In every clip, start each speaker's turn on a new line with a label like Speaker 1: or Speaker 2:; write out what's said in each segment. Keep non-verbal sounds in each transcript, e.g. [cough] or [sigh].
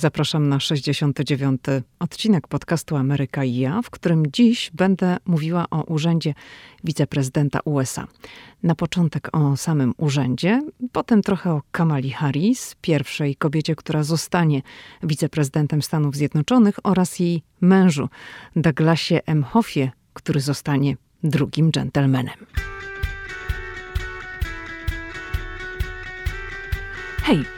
Speaker 1: Zapraszam na 69. odcinek podcastu Ameryka i ja, w którym dziś będę mówiła o urzędzie wiceprezydenta USA. Na początek o samym urzędzie, potem trochę o Kamali Harris, pierwszej kobiecie, która zostanie wiceprezydentem Stanów Zjednoczonych oraz jej mężu, Douglasie M. Hoffie, który zostanie drugim dżentelmenem. Hej,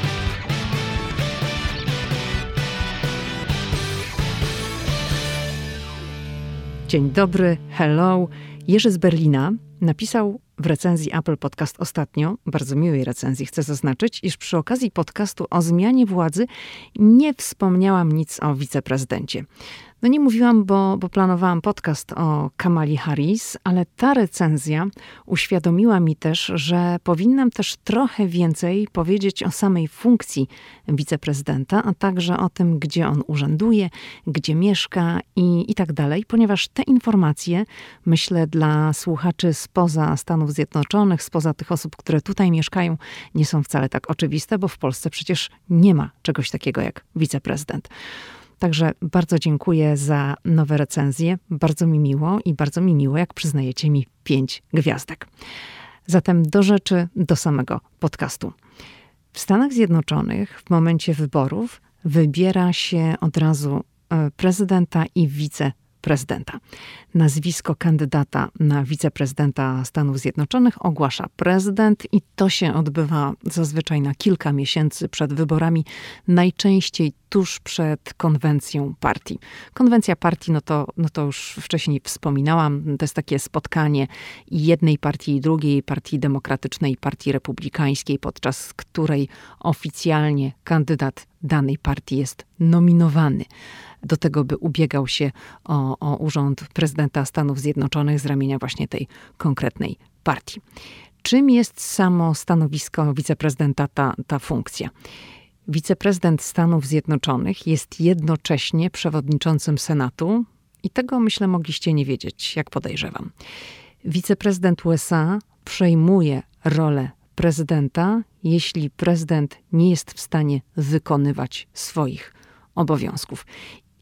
Speaker 1: Dzień dobry, hello. Jerzy z Berlina napisał w recenzji Apple Podcast ostatnio, bardzo miłej recenzji, chcę zaznaczyć, iż przy okazji podcastu o zmianie władzy nie wspomniałam nic o wiceprezydencie. No nie mówiłam, bo, bo planowałam podcast o Kamali Harris, ale ta recenzja uświadomiła mi też, że powinnam też trochę więcej powiedzieć o samej funkcji wiceprezydenta, a także o tym, gdzie on urzęduje, gdzie mieszka i, i tak dalej, ponieważ te informacje, myślę, dla słuchaczy spoza Stanów Zjednoczonych, spoza tych osób, które tutaj mieszkają, nie są wcale tak oczywiste, bo w Polsce przecież nie ma czegoś takiego jak wiceprezydent. Także bardzo dziękuję za nowe recenzje. Bardzo mi miło i bardzo mi miło, jak przyznajecie mi pięć gwiazdek. Zatem do rzeczy, do samego podcastu. W Stanach Zjednoczonych w momencie wyborów wybiera się od razu e, prezydenta i wice prezydenta. Nazwisko kandydata na wiceprezydenta Stanów Zjednoczonych ogłasza prezydent i to się odbywa zazwyczaj na kilka miesięcy przed wyborami, najczęściej tuż przed konwencją partii. Konwencja partii, no to, no to już wcześniej wspominałam, to jest takie spotkanie jednej partii i drugiej, partii demokratycznej i partii republikańskiej, podczas której oficjalnie kandydat danej partii jest nominowany do tego, by ubiegał się o, o urząd prezydenta Stanów Zjednoczonych z ramienia właśnie tej konkretnej partii. Czym jest samo stanowisko wiceprezydenta, ta, ta funkcja? Wiceprezydent Stanów Zjednoczonych jest jednocześnie przewodniczącym Senatu i tego myślę mogliście nie wiedzieć, jak podejrzewam. Wiceprezydent USA przejmuje rolę prezydenta, jeśli prezydent nie jest w stanie wykonywać swoich obowiązków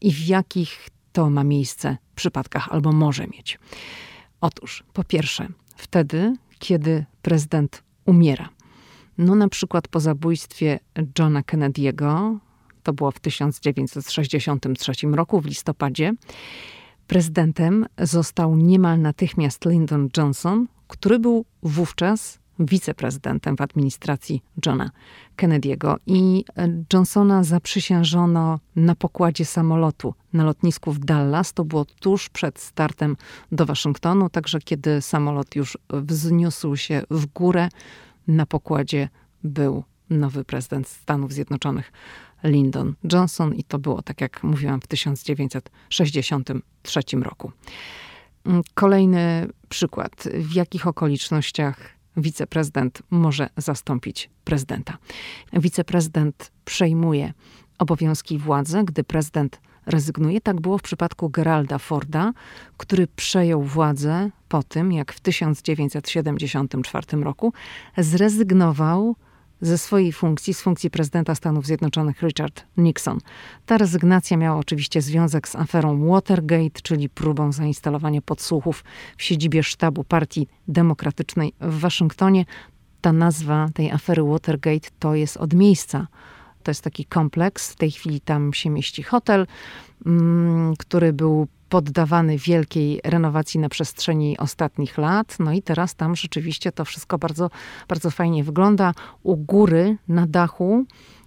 Speaker 1: i w jakich to ma miejsce przypadkach albo może mieć. Otóż, po pierwsze, wtedy, kiedy prezydent umiera. No na przykład po zabójstwie Johna Kennedy'ego, to było w 1963 roku, w listopadzie, prezydentem został niemal natychmiast Lyndon Johnson, który był wówczas wiceprezydentem w administracji Johna Kennedy'ego. I e, Johnsona zaprzysiężono na pokładzie samolotu na lotnisku w Dallas. To było tuż przed startem do Waszyngtonu, także kiedy samolot już wzniósł się w górę, na pokładzie był nowy prezydent Stanów Zjednoczonych. Lyndon Johnson, i to było, tak jak mówiłam, w 1963 roku. Mm, kolejny przykład. W jakich okolicznościach wiceprezydent może zastąpić prezydenta. Wiceprezydent przejmuje obowiązki władzy, gdy prezydent rezygnuje. Tak było w przypadku Geralda Forda, który przejął władzę po tym, jak w 1974 roku zrezygnował ze swojej funkcji, z funkcji prezydenta Stanów Zjednoczonych Richard Nixon. Ta rezygnacja miała oczywiście związek z aferą Watergate, czyli próbą zainstalowania podsłuchów w siedzibie sztabu Partii Demokratycznej w Waszyngtonie. Ta nazwa tej afery Watergate to jest od miejsca. To jest taki kompleks. W tej chwili tam się mieści hotel, mm, który był poddawany wielkiej renowacji na przestrzeni ostatnich lat. No i teraz tam rzeczywiście to wszystko bardzo, bardzo fajnie wygląda. U góry na dachu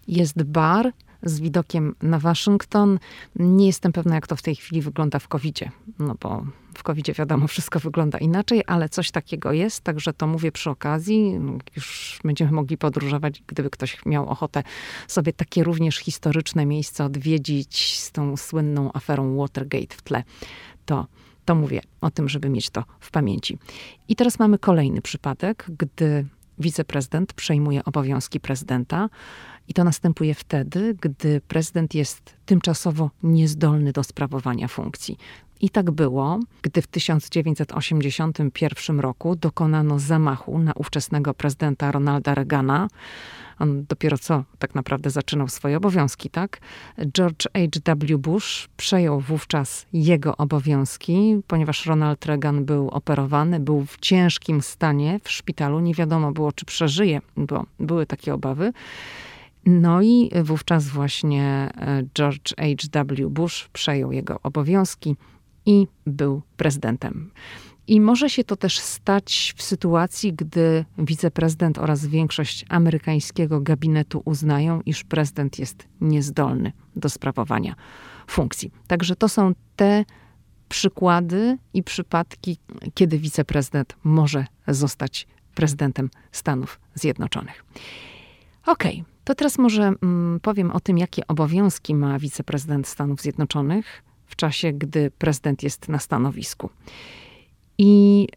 Speaker 1: jest bar z widokiem na Waszyngton. Nie jestem pewna, jak to w tej chwili wygląda w covid no bo w covid wiadomo, wszystko wygląda inaczej, ale coś takiego jest, także to mówię przy okazji. Już będziemy mogli podróżować, gdyby ktoś miał ochotę sobie takie również historyczne miejsce odwiedzić z tą słynną aferą Watergate w tle. To to mówię o tym, żeby mieć to w pamięci. I teraz mamy kolejny przypadek, gdy wiceprezydent przejmuje obowiązki prezydenta. I to następuje wtedy, gdy prezydent jest tymczasowo niezdolny do sprawowania funkcji. I tak było, gdy w 1981 roku dokonano zamachu na ówczesnego prezydenta Ronalda Reagana. On dopiero co tak naprawdę zaczynał swoje obowiązki, tak? George H.W. Bush przejął wówczas jego obowiązki, ponieważ Ronald Reagan był operowany, był w ciężkim stanie w szpitalu. Nie wiadomo było, czy przeżyje, bo były takie obawy. No i wówczas właśnie e, George H.W. Bush przejął jego obowiązki i był prezydentem. I może się to też stać w sytuacji, gdy wiceprezydent oraz większość amerykańskiego gabinetu uznają, iż prezydent jest niezdolny do sprawowania funkcji. Także to są te przykłady i przypadki, kiedy wiceprezydent może zostać prezydentem Stanów Zjednoczonych. Okej, okay, to teraz może mm, powiem o tym, jakie obowiązki ma wiceprezydent Stanów Zjednoczonych w czasie, gdy prezydent jest na stanowisku. I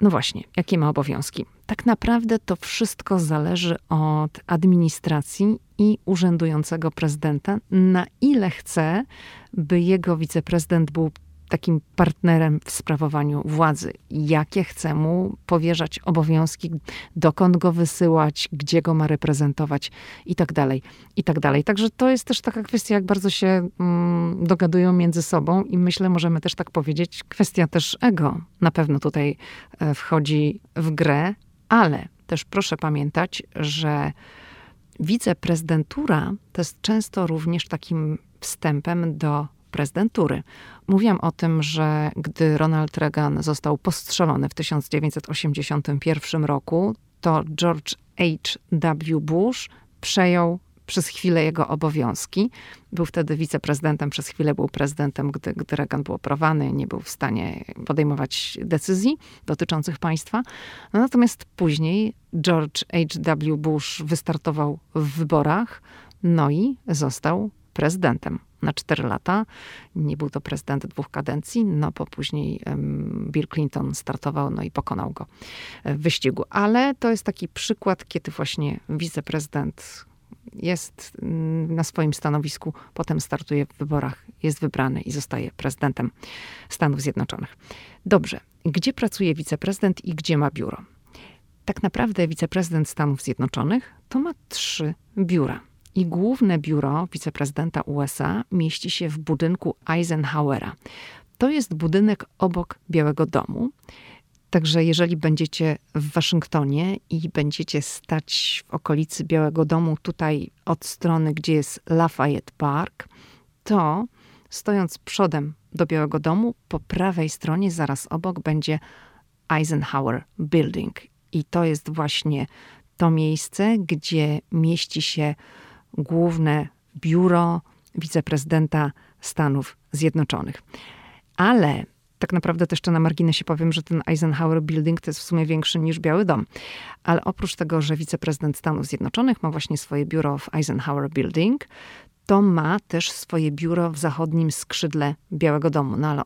Speaker 1: no właśnie, jakie ma obowiązki? Tak naprawdę to wszystko zależy od administracji i urzędującego prezydenta, na ile chce, by jego wiceprezydent był takim partnerem w sprawowaniu władzy. Jakie chce mu powierzać obowiązki, dokąd go wysyłać, gdzie go ma reprezentować i tak dalej, i tak dalej. Także to jest też taka kwestia, jak bardzo się mm, dogadują między sobą i myślę, możemy też tak powiedzieć, kwestia też ego na pewno tutaj e, wchodzi w grę, ale też proszę pamiętać, że wiceprezydentura to jest często również takim wstępem do prezydentury. Mówiłam o tym, że gdy Ronald Reagan został postrzelony w 1981 roku, to George H.W. Bush przejął przez chwilę jego obowiązki. Był wtedy wiceprezydentem, przez chwilę był prezydentem, gdy, gdy Reagan był oprowany, nie był w stanie podejmować decyzji dotyczących państwa. No, natomiast później George H.W. Bush wystartował w wyborach, no i został prezydentem na 4 lata. Nie był to prezydent dwóch kadencji, no bo później Bill Clinton startował, no i pokonał go w wyścigu. Ale to jest taki przykład, kiedy właśnie wiceprezydent jest mm, na swoim stanowisku, potem startuje w wyborach, jest wybrany i zostaje prezydentem Stanów Zjednoczonych. Dobrze, gdzie pracuje wiceprezydent i gdzie ma biuro? Tak naprawdę wiceprezydent Stanów Zjednoczonych to ma trzy biura. I główne biuro wiceprezydenta USA mieści się w budynku Eisenhowera. To jest budynek obok Białego Domu. Także jeżeli będziecie w Waszyngtonie i będziecie stać w okolicy Białego Domu, tutaj od strony, gdzie jest Lafayette Park, to stojąc przodem do Białego Domu, po prawej stronie, zaraz obok, będzie Eisenhower Building. I to jest właśnie to miejsce, gdzie mieści się główne biuro wiceprezydenta Stanów Zjednoczonych. Ale tak naprawdę też jeszcze na marginesie powiem, że ten Eisenhower Building to jest w sumie większy niż Biały Dom. Ale oprócz tego, że wiceprezydent Stanów Zjednoczonych ma właśnie swoje biuro w Eisenhower Building, to ma też swoje biuro w zachodnim skrzydle Białego Domu. No,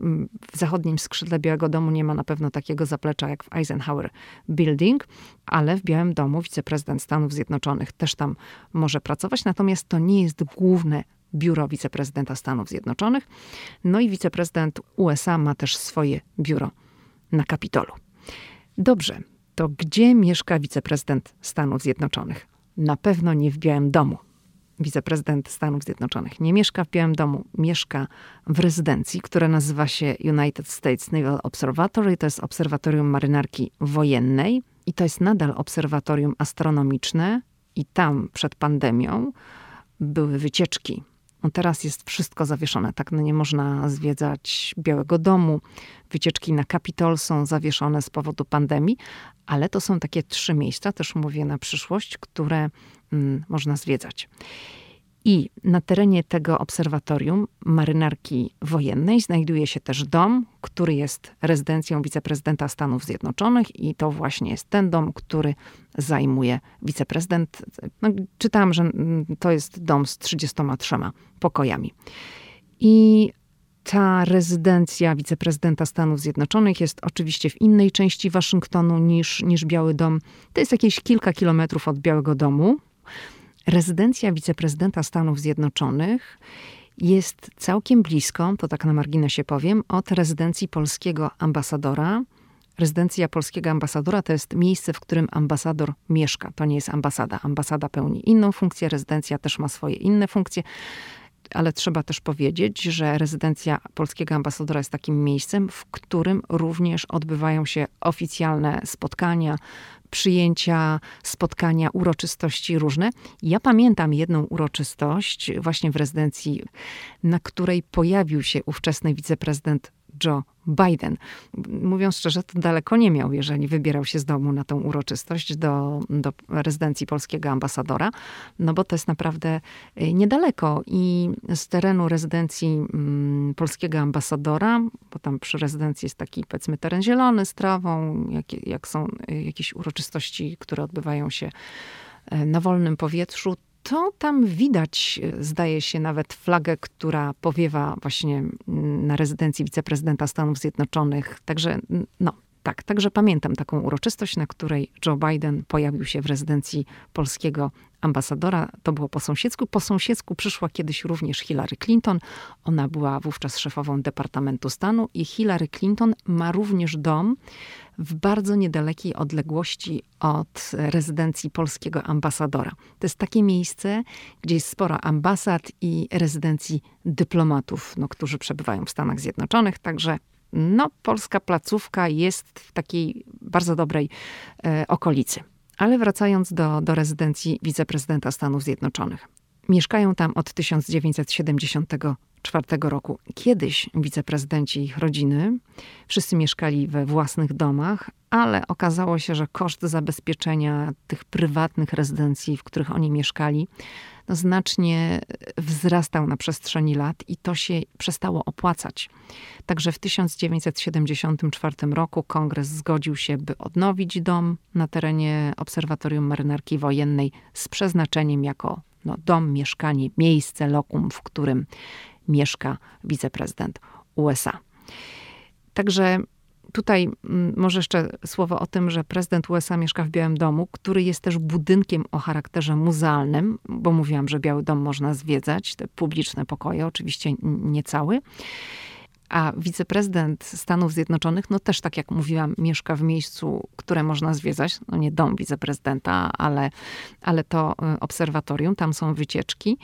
Speaker 1: w zachodnim skrzydle Białego Domu nie ma na pewno takiego zaplecza jak w Eisenhower Building, ale w Białym Domu wiceprezydent Stanów Zjednoczonych też tam może pracować, natomiast to nie jest główne biuro wiceprezydenta Stanów Zjednoczonych. No i wiceprezydent USA ma też swoje biuro na Kapitolu. Dobrze, to gdzie mieszka wiceprezydent Stanów Zjednoczonych? Na pewno nie w Białym Domu wiceprezydent Stanów Zjednoczonych, nie mieszka w Białym Domu, mieszka w rezydencji, która nazywa się United States Naval Observatory. To jest obserwatorium marynarki wojennej i to jest nadal obserwatorium astronomiczne. I tam przed pandemią były wycieczki. No teraz jest wszystko zawieszone, tak no nie można zwiedzać Białego Domu. Wycieczki na Kapitol są zawieszone z powodu pandemii, ale to są takie trzy miejsca, też mówię na przyszłość, które można zwiedzać. I na terenie tego obserwatorium marynarki wojennej znajduje się też dom, który jest rezydencją wiceprezydenta Stanów Zjednoczonych, i to właśnie jest ten dom, który zajmuje wiceprezydent. No, czytałam, że to jest dom z 33 pokojami. I ta rezydencja wiceprezydenta Stanów Zjednoczonych jest oczywiście w innej części Waszyngtonu niż, niż Biały Dom. To jest jakieś kilka kilometrów od Białego Domu. Rezydencja wiceprezydenta Stanów Zjednoczonych jest całkiem blisko, to tak na marginesie powiem, od rezydencji polskiego ambasadora. Rezydencja polskiego ambasadora to jest miejsce, w którym ambasador mieszka. To nie jest ambasada. Ambasada pełni inną funkcję, rezydencja też ma swoje inne funkcje ale trzeba też powiedzieć, że rezydencja polskiego ambasadora jest takim miejscem, w którym również odbywają się oficjalne spotkania, przyjęcia, spotkania, uroczystości różne. Ja pamiętam jedną uroczystość właśnie w rezydencji, na której pojawił się ówczesny wiceprezydent Joe Biden. Mówiąc szczerze, to daleko nie miał, jeżeli wybierał się z domu na tą uroczystość do, do rezydencji polskiego ambasadora, no bo to jest naprawdę y, niedaleko i z terenu rezydencji mm, polskiego ambasadora, bo tam przy rezydencji jest taki powiedzmy teren zielony z trawą, jak, jak są y, jakieś uroczystości, które odbywają się y, na wolnym powietrzu, to tam widać, zdaje się, nawet flagę, która powiewa właśnie na rezydencji wiceprezydenta Stanów Zjednoczonych. Także, no, tak, także pamiętam taką uroczystość, na której Joe Biden pojawił się w rezydencji polskiego ambasadora. To było po sąsiedzku. Po sąsiedzku przyszła kiedyś również Hillary Clinton. Ona była wówczas szefową Departamentu Stanu i Hillary Clinton ma również dom w bardzo niedalekiej odległości od rezydencji polskiego ambasadora. To jest takie miejsce, gdzie jest sporo ambasad i rezydencji dyplomatów, no, którzy przebywają w Stanach Zjednoczonych, także no, polska placówka jest w takiej bardzo dobrej e, okolicy. Ale wracając do, do rezydencji wiceprezydenta Stanów Zjednoczonych. Mieszkają tam od 1974 roku. Kiedyś wiceprezydenci ich rodziny wszyscy mieszkali we własnych domach, ale okazało się, że koszt zabezpieczenia tych prywatnych rezydencji, w których oni mieszkali, no znacznie wzrastał na przestrzeni lat i to się przestało opłacać. Także w 1974 roku kongres zgodził się, by odnowić dom na terenie Obserwatorium Marynarki Wojennej z przeznaczeniem jako no, dom, mieszkanie, miejsce, lokum, w którym mieszka wiceprezydent USA. Także tutaj mm, może jeszcze słowo o tym, że prezydent USA mieszka w Białym Domu, który jest też budynkiem o charakterze muzealnym, bo mówiłam, że Biały Dom można zwiedzać, te publiczne pokoje, oczywiście nie cały. A wiceprezydent Stanów Zjednoczonych, no też tak jak mówiłam, mieszka w miejscu, które można zwiedzać. No nie dom wiceprezydenta, ale, ale to y, obserwatorium, tam są wycieczki.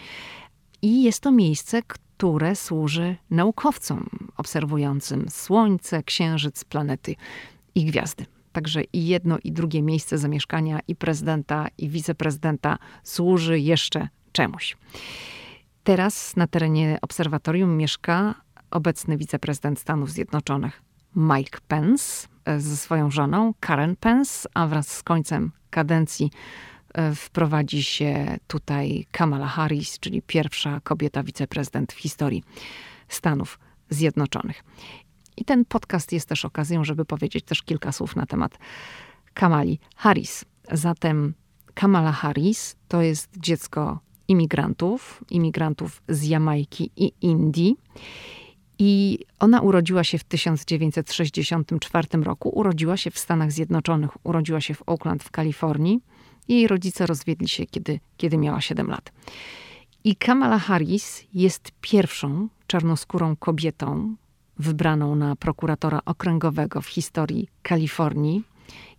Speaker 1: I jest to miejsce, które służy naukowcom obserwującym Słońce, Księżyc, planety i gwiazdy. Także i jedno, i drugie miejsce zamieszkania i prezydenta, i wiceprezydenta służy jeszcze czemuś. Teraz na terenie obserwatorium mieszka obecny wiceprezydent Stanów Zjednoczonych Mike Pence e, ze swoją żoną Karen Pence, a wraz z końcem kadencji wprowadzi się tutaj Kamala Harris, czyli pierwsza kobieta wiceprezydent w historii Stanów Zjednoczonych. I ten podcast jest też okazją, żeby powiedzieć też kilka słów na temat Kamali Harris. Zatem Kamala Harris to jest dziecko imigrantów, imigrantów z Jamajki i Indii. I ona urodziła się w 1964 roku. Urodziła się w Stanach Zjednoczonych, urodziła się w Oakland w Kalifornii. Jej rodzice rozwiedli się, kiedy, kiedy miała 7 lat. I Kamala Harris jest pierwszą czarnoskórą kobietą wybraną na prokuratora okręgowego w historii Kalifornii.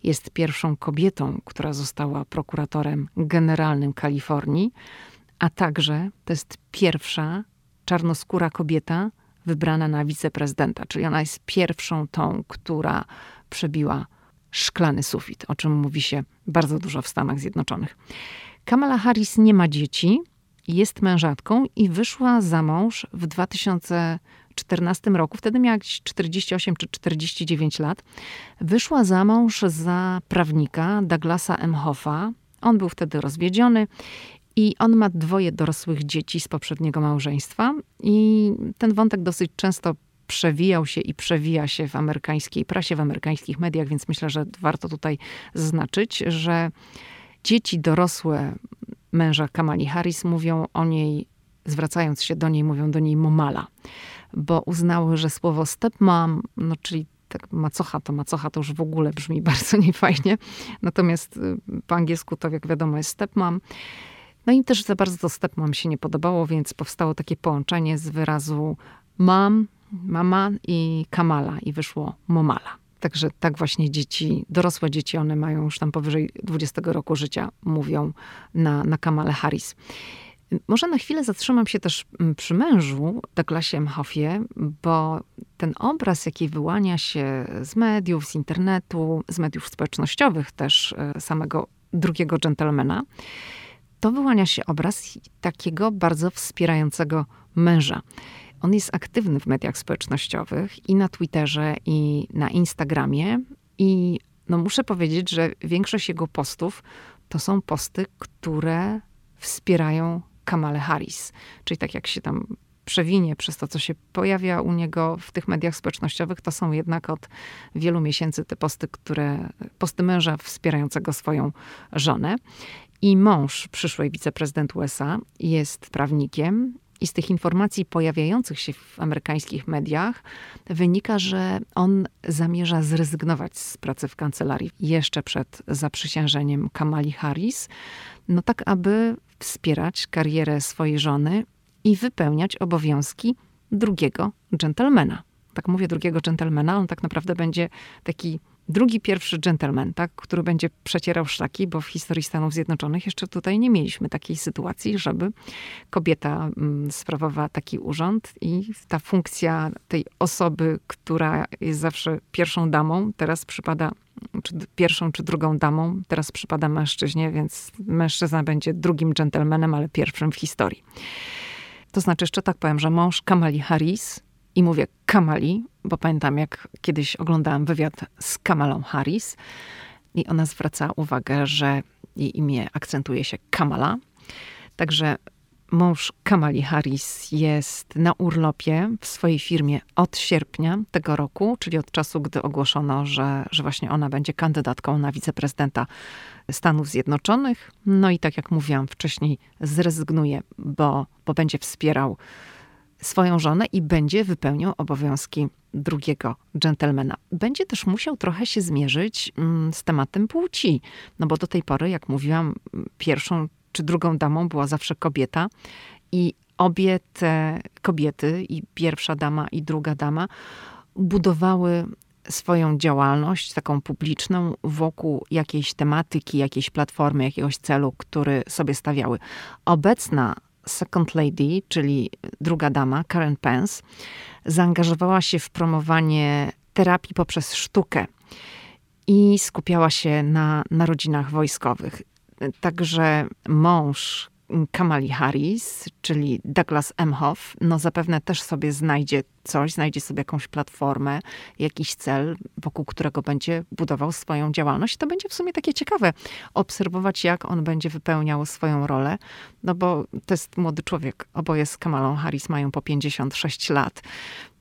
Speaker 1: Jest pierwszą kobietą, która została prokuratorem generalnym Kalifornii, a także to jest pierwsza czarnoskóra kobieta, wybrana na wiceprezydenta, czyli ona jest pierwszą tą, która przebiła szklany sufit, o czym mówi się bardzo dużo w Stanach Zjednoczonych. Kamala Harris nie ma dzieci, jest mężatką i wyszła za mąż w 2014 roku, wtedy miała 48 czy 49 lat. Wyszła za mąż za prawnika Douglasa M. Hoffa. On był wtedy rozwiedziony I on ma dwoje dorosłych dzieci z poprzedniego małżeństwa, i ten wątek dosyć często przewijał się i przewija się w amerykańskiej prasie, w amerykańskich mediach, więc myślę, że warto tutaj zaznaczyć, że dzieci dorosłe męża Kamali Harris mówią o niej, zwracając się do niej, mówią do niej momala, bo uznały, że słowo stepmom, no czyli tak macocha to macocha to już w ogóle brzmi [laughs] bardzo niefajnie. Natomiast y, po angielsku to jak wiadomo jest stepmom. No i też za bardzo to stepmom się nie podobało, więc powstało takie połączenie z wyrazu mam, mama i Kamala i wyszło momala. Także tak właśnie dzieci, dorosłe dzieci, one mają już tam powyżej 20 roku życia, mówią na, na Kamale Harris. Może na chwilę zatrzymam się też mm, przy mężu, Douglasie Emhoffie, bo ten obraz, jaki wyłania się z mediów, z internetu, z mediów społecznościowych też e, samego drugiego dżentelmena, to wyłania się obraz takiego bardzo wspierającego męża. On jest aktywny w mediach społecznościowych i na Twitterze, i na Instagramie. I no muszę powiedzieć, że większość jego postów to są posty, które wspierają Kamale Harris. Czyli tak jak się tam przewinie przez to, co się pojawia u niego w tych mediach społecznościowych, to są jednak od wielu miesięcy te posty, które, posty męża wspierającego swoją żonę. I mąż przyszłej wiceprezydent USA jest prawnikiem i z tych informacji pojawiających się w amerykańskich mediach wynika, że on zamierza zrezygnować z pracy w kancelarii jeszcze przed zaprzysiężeniem Kamali Harris, no tak aby wspierać karierę swojej żony i wypełniać obowiązki drugiego dżentelmena. Tak mówię drugiego dżentelmena, on tak naprawdę będzie taki drugi, pierwszy gentleman, tak, który będzie przecierał szlaki, bo w historii Stanów Zjednoczonych jeszcze tutaj nie mieliśmy takiej sytuacji, żeby kobieta mm, sprawowała taki urząd i ta funkcja tej osoby, która jest zawsze pierwszą damą, teraz przypada czy pierwszą czy drugą damą, teraz przypada mężczyźnie, więc mężczyzna będzie drugim gentlemanem, ale pierwszym w historii. To znaczy, jeszcze tak powiem, że mąż Kamali Harris, i mówię Kamali, bo pamiętam jak kiedyś oglądałam wywiad z Kamalą Harris i ona zwraca uwagę, że jej imię akcentuje się Kamala. Także mąż Kamali Harris jest na urlopie w swojej firmie od sierpnia tego roku, czyli od czasu, gdy ogłoszono, że, że właśnie ona będzie kandydatką na wiceprezydenta Stanów Zjednoczonych. No i tak jak mówiłam wcześniej, zrezygnuje, bo, bo będzie wspierał swoją żonę i będzie wypełniał obowiązki drugiego dżentelmena. Będzie też musiał trochę się zmierzyć mm, z tematem płci, no bo do tej pory, jak mówiłam, pierwszą czy drugą damą była zawsze kobieta i obie te kobiety, i pierwsza dama, i druga dama, budowały swoją działalność taką publiczną wokół jakiejś tematyki, jakiejś platformy, jakiegoś celu, który sobie stawiały. Obecna Second Lady, czyli druga dama, Karen Pence, zaangażowała się w promowanie terapii poprzez sztukę i skupiała się na narodzinach wojskowych. Także mąż Kamali Harris, czyli Douglas Emhoff, no zapewne też sobie znajdzie coś, znajdzie sobie jakąś platformę, jakiś cel, wokół którego będzie budował swoją działalność. To będzie w sumie takie ciekawe obserwować, jak on będzie wypełniał swoją rolę, no bo to jest młody człowiek. Oboje z Kamalą Harris mają po 56 lat.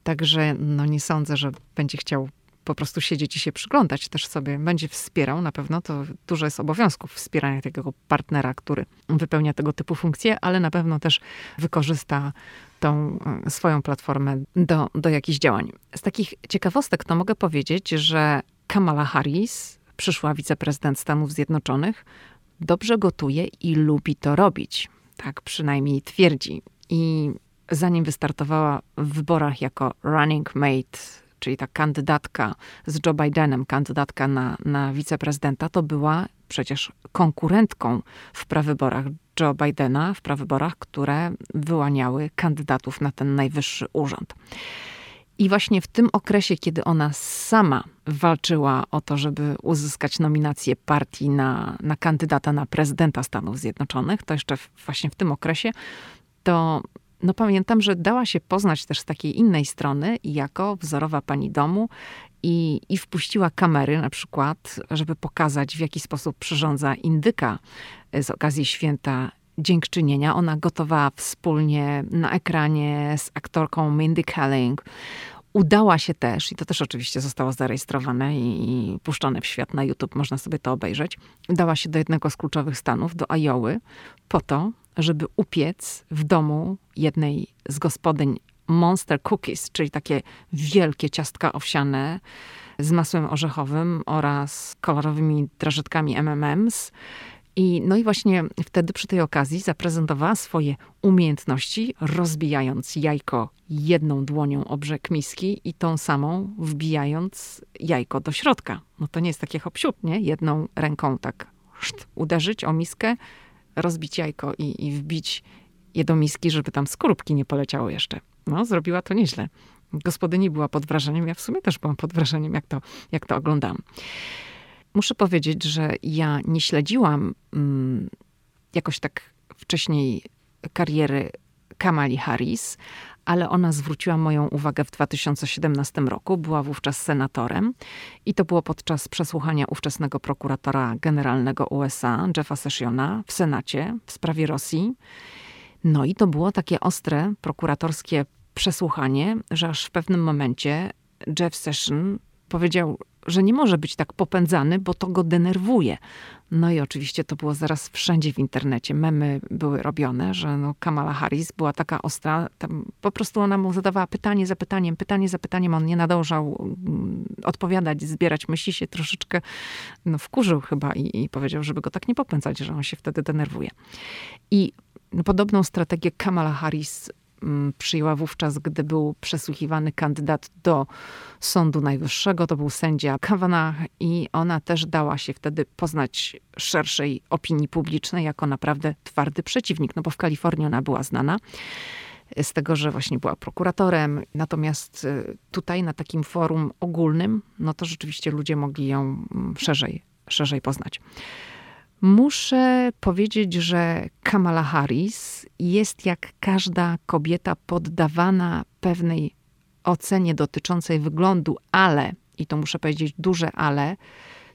Speaker 1: Także no nie sądzę, że będzie chciał po prostu siedzieć i się przyglądać też sobie, będzie wspierał, na pewno to dużo jest obowiązków wspierania takiego partnera, który wypełnia tego typu funkcje, ale na pewno też wykorzysta tą e, swoją platformę do, do jakichś działań. Z takich ciekawostek to mogę powiedzieć, że Kamala Harris, przyszła wiceprezydent Stanów Zjednoczonych, dobrze gotuje i lubi to robić. Tak przynajmniej twierdzi. I zanim wystartowała w wyborach jako running mate czyli ta kandydatka z Joe Bidenem, kandydatka na, na wiceprezydenta, to była przecież konkurentką w prawyborach Joe Bidena, w prawyborach, które wyłaniały kandydatów na ten najwyższy urząd. I właśnie w tym okresie, kiedy ona sama walczyła o to, żeby uzyskać nominację partii na, na kandydata na prezydenta Stanów Zjednoczonych, to jeszcze właśnie w tym okresie, to no pamiętam, że dała się poznać też z takiej innej strony jako wzorowa pani domu i, i wpuściła kamery na przykład, żeby pokazać w jaki sposób przyrządza indyka z okazji święta dziękczynienia. Ona gotowała wspólnie na ekranie z aktorką Mindy Kaling. Udała się też, i to też oczywiście zostało zarejestrowane i, i puszczone w świat na YouTube, można sobie to obejrzeć. Udała się do jednego z kluczowych stanów, do Iowy, po to, żeby upiec w domu jednej z gospodyń Monster Cookies, czyli takie wielkie ciastka owsiane z masłem orzechowym oraz kolorowymi drażetkami MMMs. I, no i właśnie wtedy przy tej okazji zaprezentowała swoje umiejętności, rozbijając jajko jedną dłonią o brzeg miski i tą samą wbijając jajko do środka. No to nie jest takie hop nie? Jedną ręką tak szt, uderzyć o miskę, rozbić jajko i, i wbić je do miski, żeby tam skorupki nie poleciało jeszcze. No, zrobiła to nieźle. Gospodyni była pod wrażeniem, ja w sumie też byłam pod wrażeniem, jak to, jak to oglądam. Muszę powiedzieć, że ja nie śledziłam mm, jakoś tak wcześniej kariery Kamali Harris, ale ona zwróciła moją uwagę w 2017 roku. Była wówczas senatorem i to było podczas przesłuchania ówczesnego prokuratora generalnego USA, Jeffa Sessiona, w Senacie w sprawie Rosji. No i to było takie ostre prokuratorskie przesłuchanie, że aż w pewnym momencie Jeff Session powiedział, że nie może być tak popędzany, bo to go denerwuje. No i oczywiście to było zaraz wszędzie w internecie. Memy były robione, że no Kamala Harris była taka ostra. Po prostu ona mu zadawała pytanie za pytaniem, pytanie za pytaniem. On nie nadążał mm, odpowiadać, zbierać myśli się troszeczkę no, wkurzył chyba i, i powiedział, żeby go tak nie popędzać, że on się wtedy denerwuje. I podobną strategię Kamala Harris przyjęła wówczas, gdy był przesłuchiwany kandydat do Sądu Najwyższego. To był sędzia Kavanaugh i ona też dała się wtedy poznać szerszej opinii publicznej jako naprawdę twardy przeciwnik, no bo w Kalifornii ona była znana z tego, że właśnie była prokuratorem. Natomiast y, tutaj na takim forum ogólnym, no to rzeczywiście ludzie mogli ją mm, szerzej, szerzej poznać. Muszę powiedzieć, że Kamala Harris jest jak każda kobieta poddawana pewnej ocenie dotyczącej wyglądu, ale, i to muszę powiedzieć duże ale,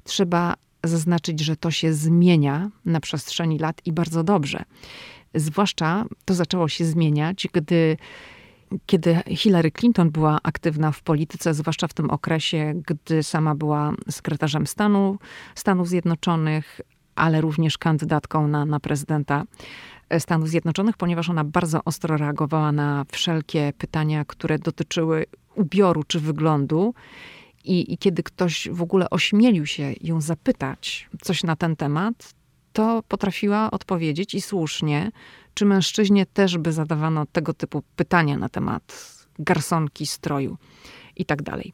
Speaker 1: trzeba zaznaczyć, że to się zmienia na przestrzeni lat i bardzo dobrze. Zwłaszcza to zaczęło się zmieniać, gdy kiedy Hillary Clinton była aktywna w polityce, zwłaszcza w tym okresie, gdy sama była sekretarzem stanu Stanów Zjednoczonych, ale również kandydatką na, na prezydenta Stanów Zjednoczonych, ponieważ ona bardzo ostro reagowała na wszelkie pytania, które dotyczyły ubioru czy wyglądu. I, I, kiedy ktoś w ogóle ośmielił się ją zapytać coś na ten temat, to potrafiła odpowiedzieć i słusznie, czy mężczyźnie też by zadawano tego typu pytania na temat garsonki, stroju i tak dalej.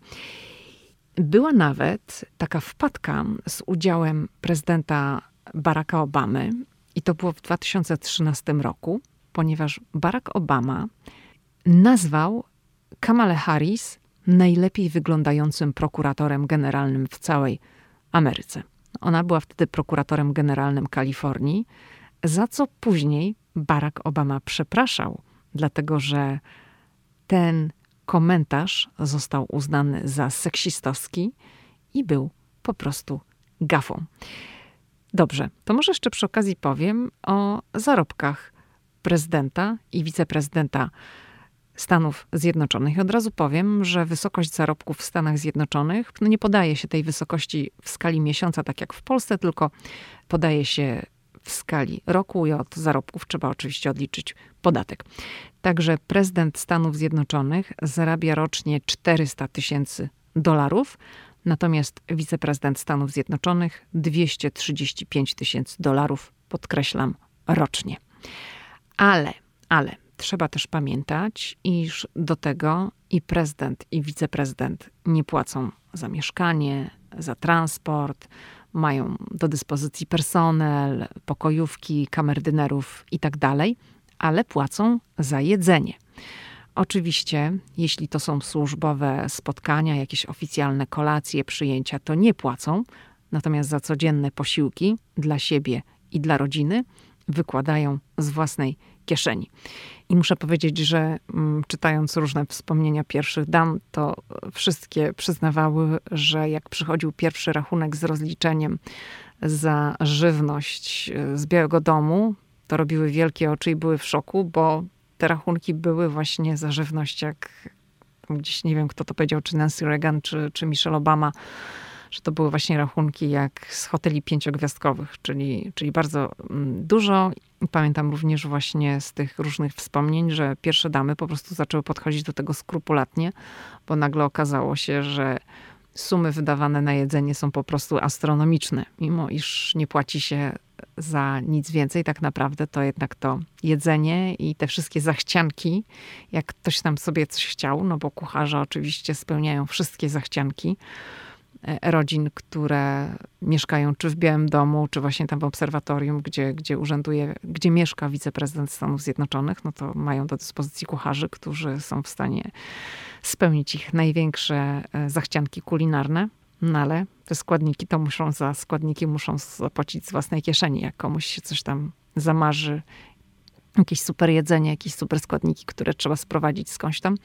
Speaker 1: Była nawet taka wpadka z udziałem prezydenta Baracka Obamy i to było w 2013 roku, ponieważ Barack Obama nazwał Kamale Harris najlepiej wyglądającym prokuratorem generalnym w całej Ameryce. Ona była wtedy prokuratorem generalnym Kalifornii, za co później Barack Obama przepraszał, dlatego że ten komentarz został uznany za seksistowski i był po prostu gafą. Dobrze, to może jeszcze przy okazji powiem o zarobkach prezydenta i wiceprezydenta Stanów Zjednoczonych. Od razu powiem, że wysokość zarobków w Stanach Zjednoczonych, no nie podaje się tej wysokości w skali miesiąca, tak jak w Polsce, tylko podaje się w skali roku i od zarobków trzeba oczywiście odliczyć podatek. Także prezydent Stanów Zjednoczonych zarabia rocznie 400 tysięcy dolarów, Natomiast wiceprezydent Stanów Zjednoczonych 235 tysięcy dolarów, podkreślam, rocznie. Ale, ale trzeba też pamiętać, iż do tego i prezydent, i wiceprezydent nie płacą za mieszkanie, za transport, mają do dyspozycji personel, pokojówki, kamerdynerów itd., tak ale płacą za jedzenie. Oczywiście, jeśli to są służbowe spotkania, jakieś oficjalne kolacje, przyjęcia, to nie płacą, natomiast za codzienne posiłki dla siebie i dla rodziny wykładają z własnej kieszeni. I muszę powiedzieć, że mm, czytając różne wspomnienia pierwszych dam, to wszystkie przyznawały, że jak przychodził pierwszy rachunek z rozliczeniem za żywność z Białego Domu, to robiły wielkie oczy i były w szoku, bo te rachunki były właśnie za żywność, jak gdzieś nie wiem, kto to powiedział, czy Nancy Reagan, czy, czy Michelle Obama, że to były właśnie rachunki jak z hoteli pięciogwiazdkowych, czyli, czyli bardzo mm, dużo. Pamiętam również właśnie z tych różnych wspomnień, że pierwsze damy po prostu zaczęły podchodzić do tego skrupulatnie, bo nagle okazało się, że sumy wydawane na jedzenie są po prostu astronomiczne, mimo iż nie płaci się za nic więcej, tak naprawdę to jednak to jedzenie i te wszystkie zachcianki, jak ktoś tam sobie coś chciał, no bo kucharze oczywiście spełniają wszystkie zachcianki e, rodzin, które mieszkają czy w Białym Domu, czy właśnie tam w obserwatorium, gdzie, gdzie urzęduje, gdzie mieszka wiceprezydent Stanów Zjednoczonych, no to mają do dyspozycji kucharzy, którzy są w stanie spełnić ich największe e, zachcianki kulinarne. No ale te składniki to muszą za składniki muszą zapłacić z własnej kieszeni. Jak komuś się coś tam zamarzy, jakieś super jedzenie, jakieś super składniki, które trzeba sprowadzić skądś tam,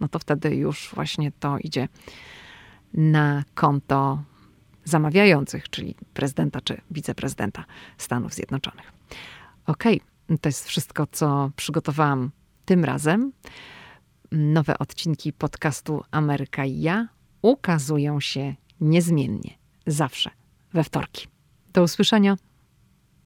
Speaker 1: no to wtedy już właśnie to idzie na konto zamawiających, czyli prezydenta czy wiceprezydenta Stanów Zjednoczonych. Okej, okay, to jest wszystko, co przygotowałam tym razem. Nowe odcinki podcastu Ameryka i ja ukazują się niezmiennie, zawsze we wtorki. Do usłyszenia.